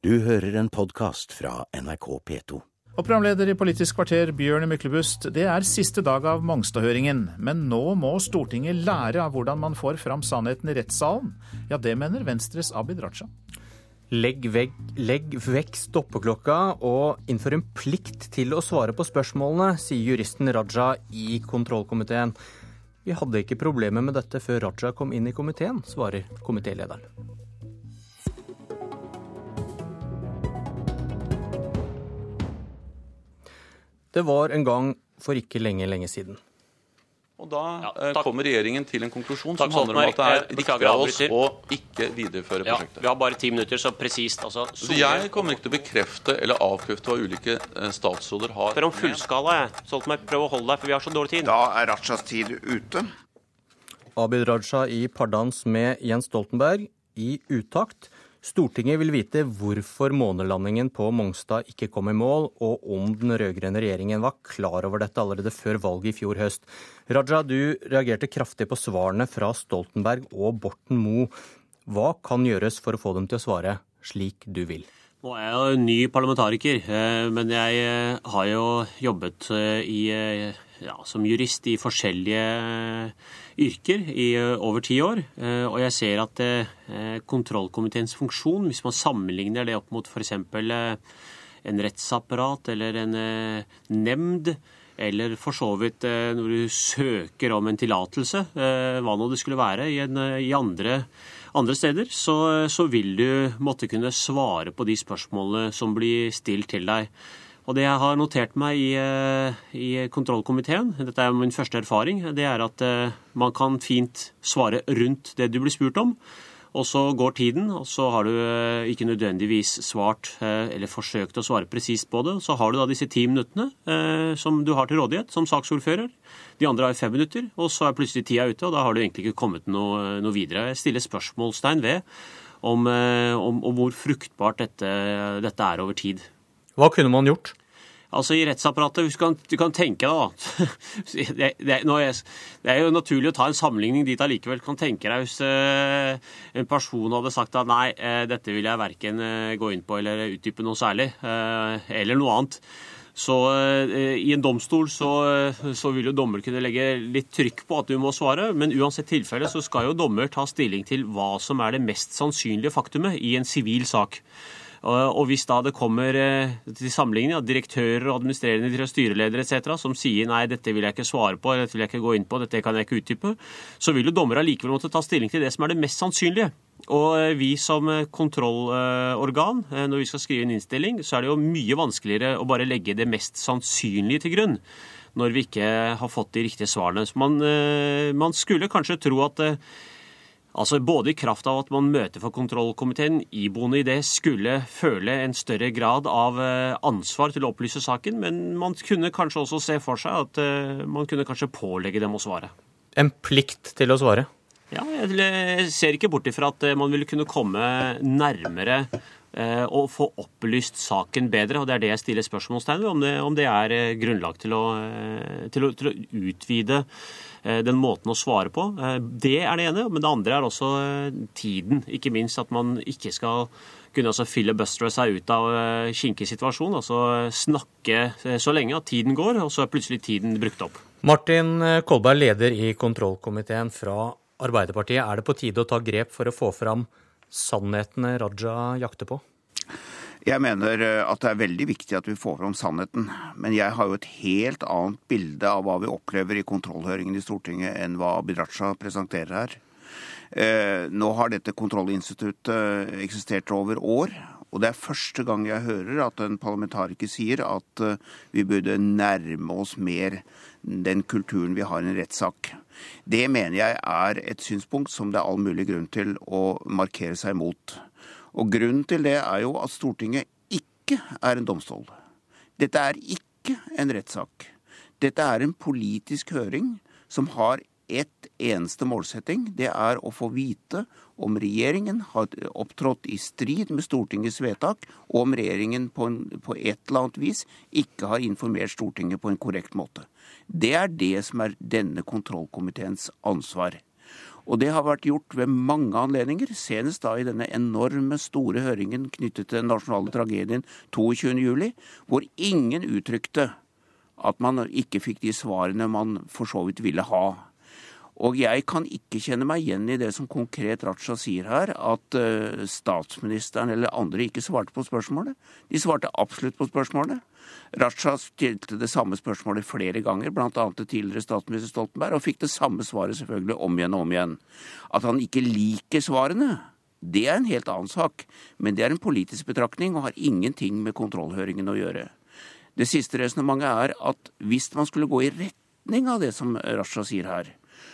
Du hører en podkast fra NRK P2. Og programleder i Politisk kvarter, Bjørn Myklebust. Det er siste dag av Mongstad-høringen, men nå må Stortinget lære av hvordan man får fram sannheten i rettssalen. Ja, det mener Venstres Abid Raja. Legg, vegg, legg vekk stoppeklokka og innfør en plikt til å svare på spørsmålene, sier juristen Raja i kontrollkomiteen. Vi hadde ikke problemer med dette før Raja kom inn i komiteen, svarer komitélederen. Det var en gang for ikke lenge, lenge siden. Og Da Ja, eh, kommer regjeringen til en konklusjon Takk, som handler om at det er riktig av oss å ikke videreføre Ja, prosjektet. vi har bare ti minutter, så presist. Altså, Så jeg kommer ikke til å bekrefte eller avkrefte hva ulike eh, statsråder har spør om fullskala. jeg. Stoltenberg, prøv å holde deg, for vi har så dårlig tid. Da er Rajas tid ute. Abid Raja i pardans med Jens Stoltenberg i utakt. Stortinget vil vite hvorfor månelandingen på Mongstad ikke kom i mål, og om den rød-grønne regjeringen var klar over dette allerede før valget i fjor høst. Raja, du reagerte kraftig på svarene fra Stoltenberg og Borten Moe. Hva kan gjøres for å få dem til å svare slik du vil? Nå er jeg jo ny parlamentariker, eh, men jeg eh, har jo jobbet eh, i, ja, som jurist i forskjellige eh, yrker i eh, over ti år. Eh, Og jeg ser at kontrollkomiteens funksjon, hvis man sammenligner det opp mot f.eks. en rettsapparat eller en nemnd, eller for så vidt når du søker om en tillatelse, hva nå det skulle være, i, en, i andre, andre steder, så, så vil du måtte kunne svare på de spørsmålene som blir stilt til deg. Og det jeg har notert meg i, eh, i kontrollkomiteen, dette er min første erfaring, det er at eh, man kan fint svare rundt det du blir spurt om. Og så går tiden, og så har du eh, ikke nødvendigvis svart eller forsøkt å svare presist på det. Så har du da disse ti minuttene som du har til rådighet som saksordfører. De andre har fem minutter, og så er plutselig tida ute, og da har du egentlig ikke kommet noe, noe videre. Jeg stiller spørsmålstegn ved om, om, om hvor fruktbart dette, dette er over tid. Hva kunne man gjort? Altså I rettsapparatet, du kan, du kan tenke deg det, det, det er jo naturlig å ta en sammenligning dit allikevel. Kan tenke deg hvis eh, en person hadde sagt at nei, eh, dette vil jeg verken eh, gå inn på eller utdype noe særlig, eller noe annet. Så i en domstol så, så vil jo dommer kunne legge litt trykk på at du må svare, men uansett tilfelle så skal jo dommer ta stilling til hva som er det mest sannsynlige faktumet i en sivil sak. Og og hvis da det kommer eh, til sammenligning av direktører, og administrerende direktører, styreledere etc. som sier nei, dette vil jeg ikke svare på, dette vil jeg ikke gå inn på, dette kan jeg ikke utdype, så vil jo dommere allikevel måtte ta stilling til det som er det mest sannsynlige. Og eh, vi som eh, kontrollorgan, eh, når vi skal skrive en innstilling, så er det jo mye vanskeligere å bare legge det mest sannsynlige til grunn når vi ikke har fått de riktige svarene. Så man, eh, man skulle kanskje tro at eh, Altså Både i kraft av at man møter for kontrollkomiteen, iboende i det skulle føle en større grad av eh, ansvar til å opplyse saken, men man kunne kanskje også se for seg at eh, man kunne kanskje pålegge dem å svare. En plikt til å svare. Ja, jeg ser ikke bort ifra at eh, man ville kunne komme nærmere og få opplyst saken bedre, og det er det jeg stiller spørsmålstegn ved, om om det er grunnlag til å, til å, til å utvide den måten å svare på. Eh, Det er det ene, men det andre er også eh, tiden. Ikke minst at man ikke skal kunne altså filibustere seg ut av eh, kinkig situasjon, altså snakke eh, så lenge at tiden går, og så er plutselig tiden brukt opp. Martin eh, Kolberg, leder i kontrollkomiteen fra Arbeiderpartiet. Er det på tide å ta grep for å få fram sannhetene Raja jakter på? Jeg mener eh, at det er veldig viktig at vi får fram sannheten. Men jeg har jo et helt annet bilde av hva vi opplever i kontrollhøringen i Stortinget enn hva Abid Raja presenterer her. Eh, Nå har dette kontrollinstituttet eksistert over år. Og det er første gang jeg hører at en parlamentariker sier at eh, vi burde nærme oss mer den kulturen vi har i en rettssak. Det mener jeg er et synspunkt som det er all mulig grunn til å markere seg mot. Og grunnen til det er jo at Stortinget ikke er en domstol. Dette er ikke en rettssak. Dette er en politisk høring som har ett eneste målsetting. Det er å få vite om regjeringen har opptrådt i strid med Stortingets vedtak, og om regjeringen på, en, på et eller annet vis ikke har informert Stortinget på en korrekt måte. Det er det som er denne kontrollkomiteens ansvar. Og det har vært gjort ved mange anledninger, senest da i denne enorme store høringen knyttet til den nasjonale tragedien 22.07, hvor ingen uttrykte at man ikke fikk de svarene man for så vidt ville ha. Og jeg kan ikke kjenne meg igjen i det som konkret Raja sier her, at uh, statsministeren eller andre ikke svarte på spørsmålet. De svarte absolutt på spørsmålet. Raja stilte det samme spørsmålet flere ganger, bl.a. til tidligere statsminister Stoltenberg, og fikk det samme svaret selvfølgelig om igjen og om igjen. At han ikke liker svarene, det er en helt annen sak, men det er en politisk betraktning og har ingenting med kontrollhøringen å gjøre. Det siste resonnementet er at hvis man skulle gå i retning av det som Raja sier her,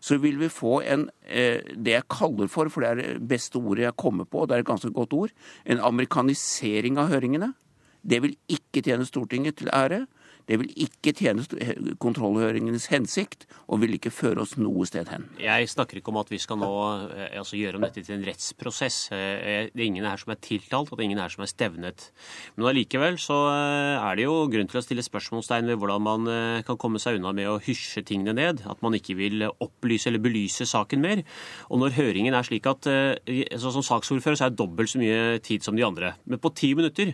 så vil vi få en eh, det jeg kaller for, for det er det beste ordet jeg kommer på, og det er et ganske godt ord, en amerikanisering av høringene. Det vil ikke tjene Stortinget til ære. Det vil ikke tjene kontrollhøringenes hensikt, og vil ikke føre oss noe sted hen. Jeg snakker ikke om at vi skal nå eh, altså, gjøre om dette til en rettsprosess. Eh, det er ingen her som er tiltalt, og det er ingen her som er stevnet. Men allikevel så eh, er det jo grunn til å stille spørsmålstegn ved hvordan man kan komme seg unna med å hysje tingene ned. At man ikke vil opplyse eller belyse saken mer. Og når høringen er slik at altså, som saksordfører så er det dobbelt så mye tid som de andre. Men på ti minutter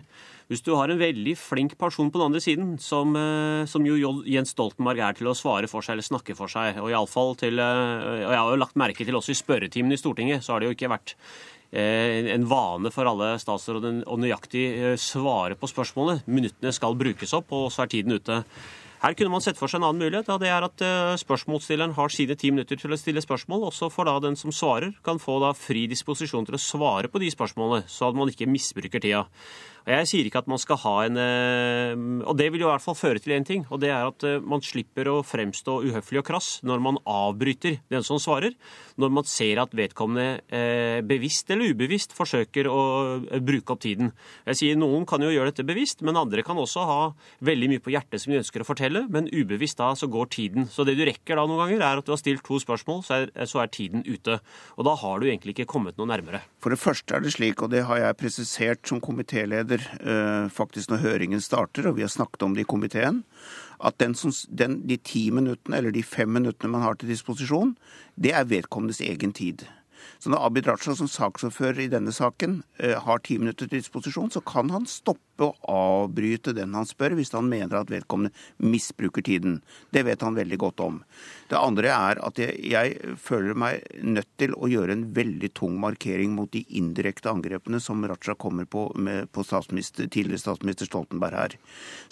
hvis du har en veldig flink person på den andre siden, som, eh, som jo Jens Stoltenberg er til å svare for seg eller snakke for seg, og iallfall til eh, Og jeg har jo lagt merke til også i spørretimen i Stortinget, så har det jo ikke vært eh, en vane for alle statsråder å nøyaktig svare på spørsmålet. Minuttene skal brukes opp, og så er tiden ute. Her kunne man sett for seg en annen mulighet. og det er At spørsmålsstilleren har sine ti minutter til å stille spørsmål. og så får da den som svarer, kan få da fri disposisjon til å svare på de spørsmålene, så at man ikke misbruker tida. Og Jeg sier ikke at man skal ha en eh, Og det vil jo i hvert fall føre til én ting, og det er at eh, man slipper å fremstå uhøflig og krass når man avbryter den som svarer, når man ser at vedkommende eh, bevisst eller ubevisst forsøker å bruke opp tiden. Jeg sier Noen kan jo gjøre dette bevisst, men andre kan også ha veldig mye på hjertet som de ønsker å fortelle, men ubevisst da så går tiden. Så det du rekker da noen ganger, er at du har stilt to spørsmål, så er, så er tiden ute. Og da har du egentlig ikke kommet noe nærmere. For det første er det slik, og det har jeg presisert som komitéleder uh, faktisk når høringen starter, og vi har snakket om det i komiteen, at den som, den, de ti minuttene eller de fem minuttene man har til disposisjon, det er vedkommendes egen tid. Så når Abid Raja som saksordfører i denne saken eh, har ti minutter til disposisjon, så kan han stoppe og avbryte den han spør, hvis han mener at vedkommende misbruker tiden. Det vet han veldig godt om. Det andre er at jeg, jeg føler meg nødt til å gjøre en veldig tung markering mot de indirekte angrepene som Raja kommer på med, på statsminister, tidligere statsminister Stoltenberg her.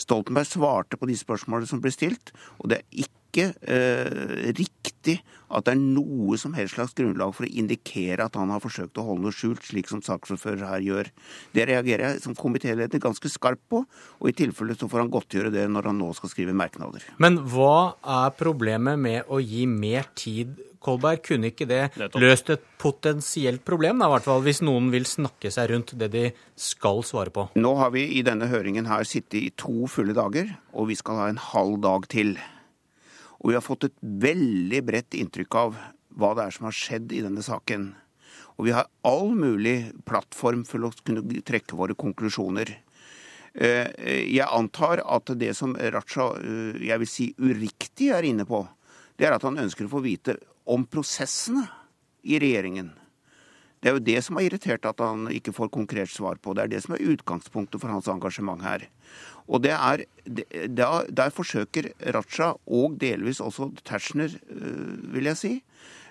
Stoltenberg svarte på de spørsmålene som ble stilt, og det er ikke ikke eh, riktig at det er noe som helst slags grunnlag for å indikere at han har forsøkt å holde noe skjult, slik som saksordfører her gjør. Det reagerer jeg som komitéleder ganske skarpt på, og i tilfelle så får han godtgjøre det når han nå skal skrive merknader. Men hva er problemet med å gi mer tid Kolberg, kunne ikke det løst et potensielt problem, da, i hvert fall, hvis noen vil snakke seg rundt det de skal svare på? Nå har vi i denne høringen her sittet i to fulle dager, og vi skal ha en halv dag til. Og vi har fått et veldig bredt inntrykk av hva det er som har skjedd i denne saken. Og vi har all mulig plattform for å kunne trekke våre konklusjoner. Eh, jeg antar at det som Raja, eh, jeg vil si uriktig, er inne på, det er at han ønsker å få vite om prosessene i regjeringen. Det er jo det som har irritert at han ikke får konkret svar på. Det er det som er utgangspunktet for hans engasjement her. Og det er, der, der forsøker Raja, og delvis også Tetzschner, øh, vil jeg si,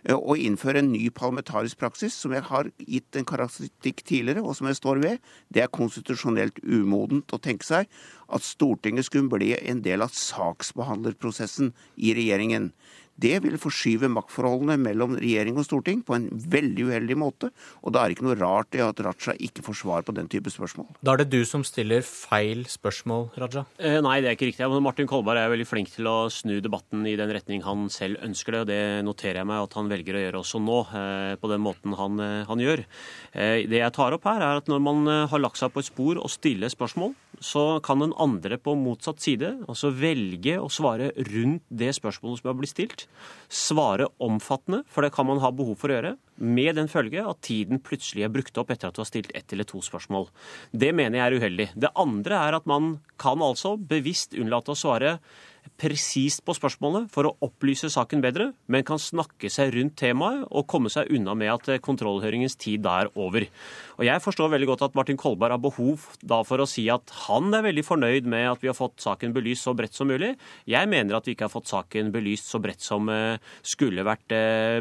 øh, å innføre en ny parlamentarisk praksis som jeg har gitt en karakteristikk tidligere, og som jeg står ved. Det er konstitusjonelt umodent å tenke seg at Stortinget skulle bli en del av saksbehandlerprosessen i regjeringen. Det vil forskyve maktforholdene mellom regjering og storting på en veldig uheldig måte. Og da er det ikke noe rart i at Raja ikke får svar på den type spørsmål. Da er det du som stiller feil spørsmål, Raja? Eh, nei, det er ikke riktig. Martin Kolberg er veldig flink til å snu debatten i den retning han selv ønsker det. og Det noterer jeg meg at han velger å gjøre også nå, eh, på den måten han, eh, han gjør. Eh, det jeg tar opp her, er at når man eh, har lagt seg på et spor og stiller spørsmål, så kan den andre på motsatt side altså velge å svare rundt det spørsmålet som har blitt stilt svare omfattende, for det kan man ha behov for å gjøre, med den følge at tiden plutselig er brukt opp etter at du har stilt ett eller to spørsmål. Det mener jeg er uheldig. Det andre er at man kan altså bevisst unnlate å svare presist på spørsmålet for å opplyse saken bedre, men kan snakke seg rundt temaet og komme seg unna med at kontrollhøringens tid da er over. Og Jeg forstår veldig godt at Martin Kolberg har behov da for å si at han er veldig fornøyd med at vi har fått saken belyst så bredt som mulig. Jeg mener at vi ikke har fått saken belyst så bredt som skulle vært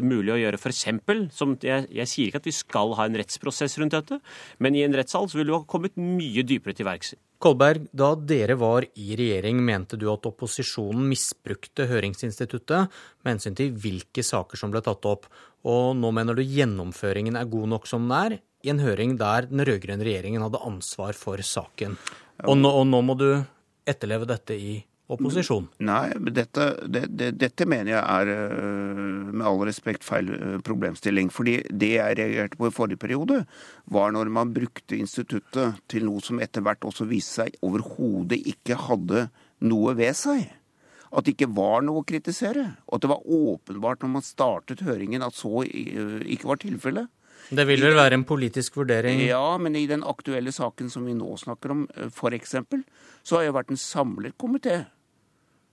mulig å gjøre. Eksempel, som jeg, jeg sier ikke at vi skal ha en rettsprosess rundt dette, men i en rettssal så vil du ha kommet mye dypere til verks. Kolberg, da dere var i regjering, mente du at opposisjonen misbrukte høringsinstituttet med hensyn til hvilke saker som ble tatt opp, og nå mener du gjennomføringen er god nok som den er, i en høring der den rød-grønne regjeringen hadde ansvar for saken. Og nå, og nå må du etterleve dette i opposisjon? Nei, dette, det, det, dette mener jeg er øh, med all respekt feil øh, problemstilling. Fordi det jeg reagerte på i forrige periode, var når man brukte instituttet til noe som etter hvert også viste seg overhodet ikke hadde noe ved seg. At det ikke var noe å kritisere. Og at det var åpenbart når man startet høringen at så øh, ikke var tilfellet. Det vil vel være en politisk vurdering? Ja, men i den aktuelle saken som vi nå snakker om, f.eks., så har det vært en samlet komité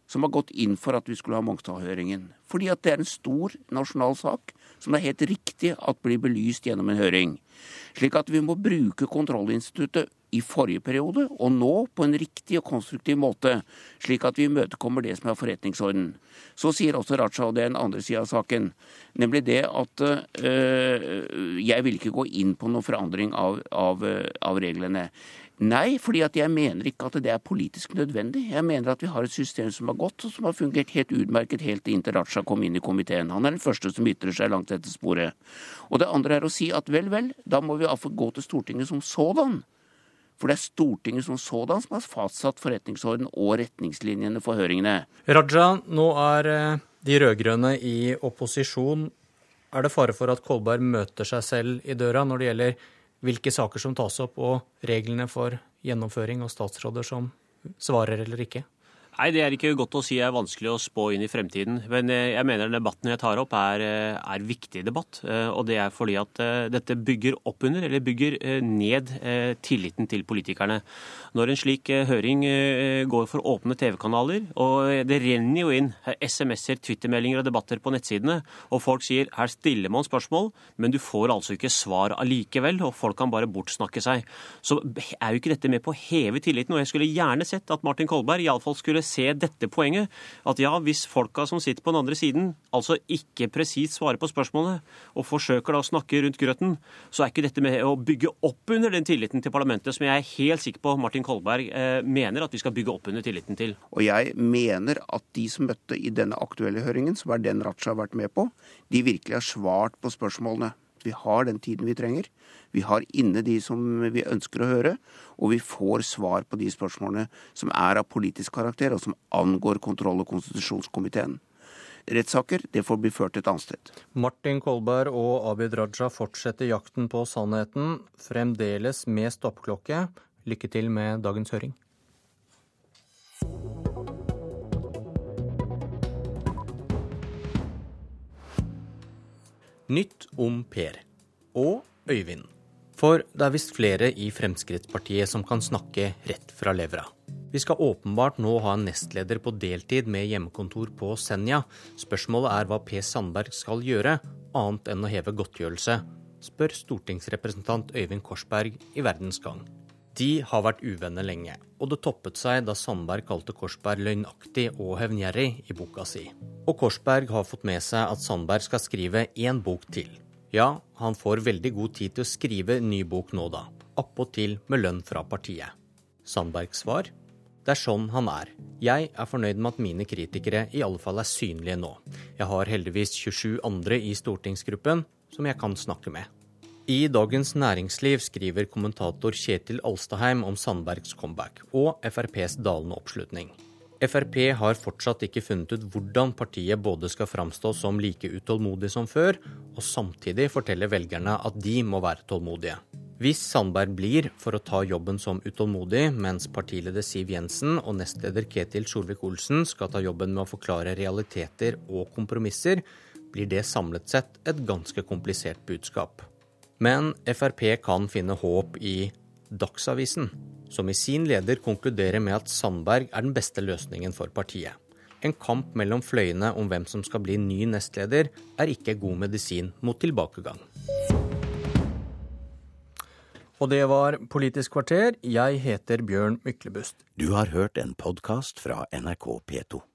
som har gått inn for at vi skulle ha Mongstad-høringen. Fordi at det er en stor nasjonal sak som det er helt riktig at blir belyst gjennom en høring. Slik at vi må bruke kontrollinstituttet i forrige periode og nå på en riktig og konstruktiv måte, slik at vi imøtekommer det som er forretningsorden. Så sier også Raja, og det er en andre side av saken, nemlig det at øh, jeg vil ikke gå inn på noen forandring av, av, av reglene. Nei, fordi jeg mener ikke at det er politisk nødvendig. Jeg mener at vi har et system som har gått, og som har fungert helt utmerket helt inntil Raja kom inn i komiteen. Han er den første som ytrer seg langt etter sporet. Og det andre er å si at vel, vel, da må vi iallfall gå til Stortinget som sådan. For det er Stortinget som sådan som har fastsatt forretningsorden og retningslinjene for høringene. Raja, nå er eh, de rød-grønne i opposisjon. Er det fare for at Kolberg møter seg selv i døra når det gjelder hvilke saker som tas opp, og reglene for gjennomføring og statsråder som svarer eller ikke? Nei, Det er ikke godt å si. Det er vanskelig å spå inn i fremtiden. Men eh, jeg mener debatten jeg tar opp, er, eh, er viktig debatt. Eh, og det er fordi at dette bygger opp under, eller bygger ned, tilliten til politikerne. Når en slik høring går for åpne TV-kanaler, og det renner jo inn SMS-er, Twitter-meldinger og debatter på nettsidene, og folk sier her stiller man spørsmål, men du får altså ikke svar allikevel, og folk kan bare bortsnakke seg, så er jo ikke dette med på å heve tilliten. Og jeg skulle gjerne sett at Martin Kolberg iallfall skulle se dette poenget. At ja, hvis folka som sitter på den andre siden, altså ikke presist svarer på spørsmålet, og forsøker da å snakke rundt grøten, så er ikke dette med å bygge opp under den tilliten til parlamentet som jeg er helt sikker på Martin Kolberg eh, mener at vi skal bygge opp under tilliten til. Og jeg mener at de som møtte i denne aktuelle høringen, som er den Raja har vært med på, de virkelig har svart på spørsmålene. Vi har den tiden vi trenger. Vi har inne de som vi ønsker å høre, og vi får svar på de spørsmålene som er av politisk karakter, og som angår kontroll- og konstitusjonskomiteen. Rettssaker det får bli ført et annet sted. Martin Kolberg og Abid Raja fortsetter jakten på sannheten, fremdeles med stoppklokke. Lykke til med dagens høring. Nytt om Per og Øyvind. For det er visst flere i Fremskrittspartiet som kan snakke rett fra levra. Vi skal åpenbart nå ha en nestleder på deltid med hjemmekontor på Senja. Spørsmålet er hva Per Sandberg skal gjøre, annet enn å heve godtgjørelse, spør stortingsrepresentant Øyvind Korsberg i Verdens Gang. De har vært uvenner lenge, og det toppet seg da Sandberg kalte Korsberg løgnaktig og hevngjerrig i boka si. Og Korsberg har fått med seg at Sandberg skal skrive én bok til. Ja, han får veldig god tid til å skrive ny bok nå da, appåtil med lønn fra partiet. Sandbergs svar? Det er sånn han er. Jeg er fornøyd med at mine kritikere i alle fall er synlige nå. Jeg har heldigvis 27 andre i stortingsgruppen som jeg kan snakke med. I Dagens Næringsliv skriver kommentator Kjetil Alstaheim om Sandbergs comeback og FrPs dalende oppslutning. Frp har fortsatt ikke funnet ut hvordan partiet både skal framstå som like utålmodig som før, og samtidig fortelle velgerne at de må være tålmodige. Hvis Sandberg blir for å ta jobben som utålmodig, mens partileder Siv Jensen og nestleder Ketil Solvik-Olsen skal ta jobben med å forklare realiteter og kompromisser, blir det samlet sett et ganske komplisert budskap. Men Frp kan finne håp i Dagsavisen, som i sin leder konkluderer med at Sandberg er den beste løsningen for partiet. En kamp mellom fløyene om hvem som skal bli ny nestleder, er ikke god medisin mot tilbakegang. Og det var Politisk kvarter. Jeg heter Bjørn Myklebust. Du har hørt en podkast fra NRK P2.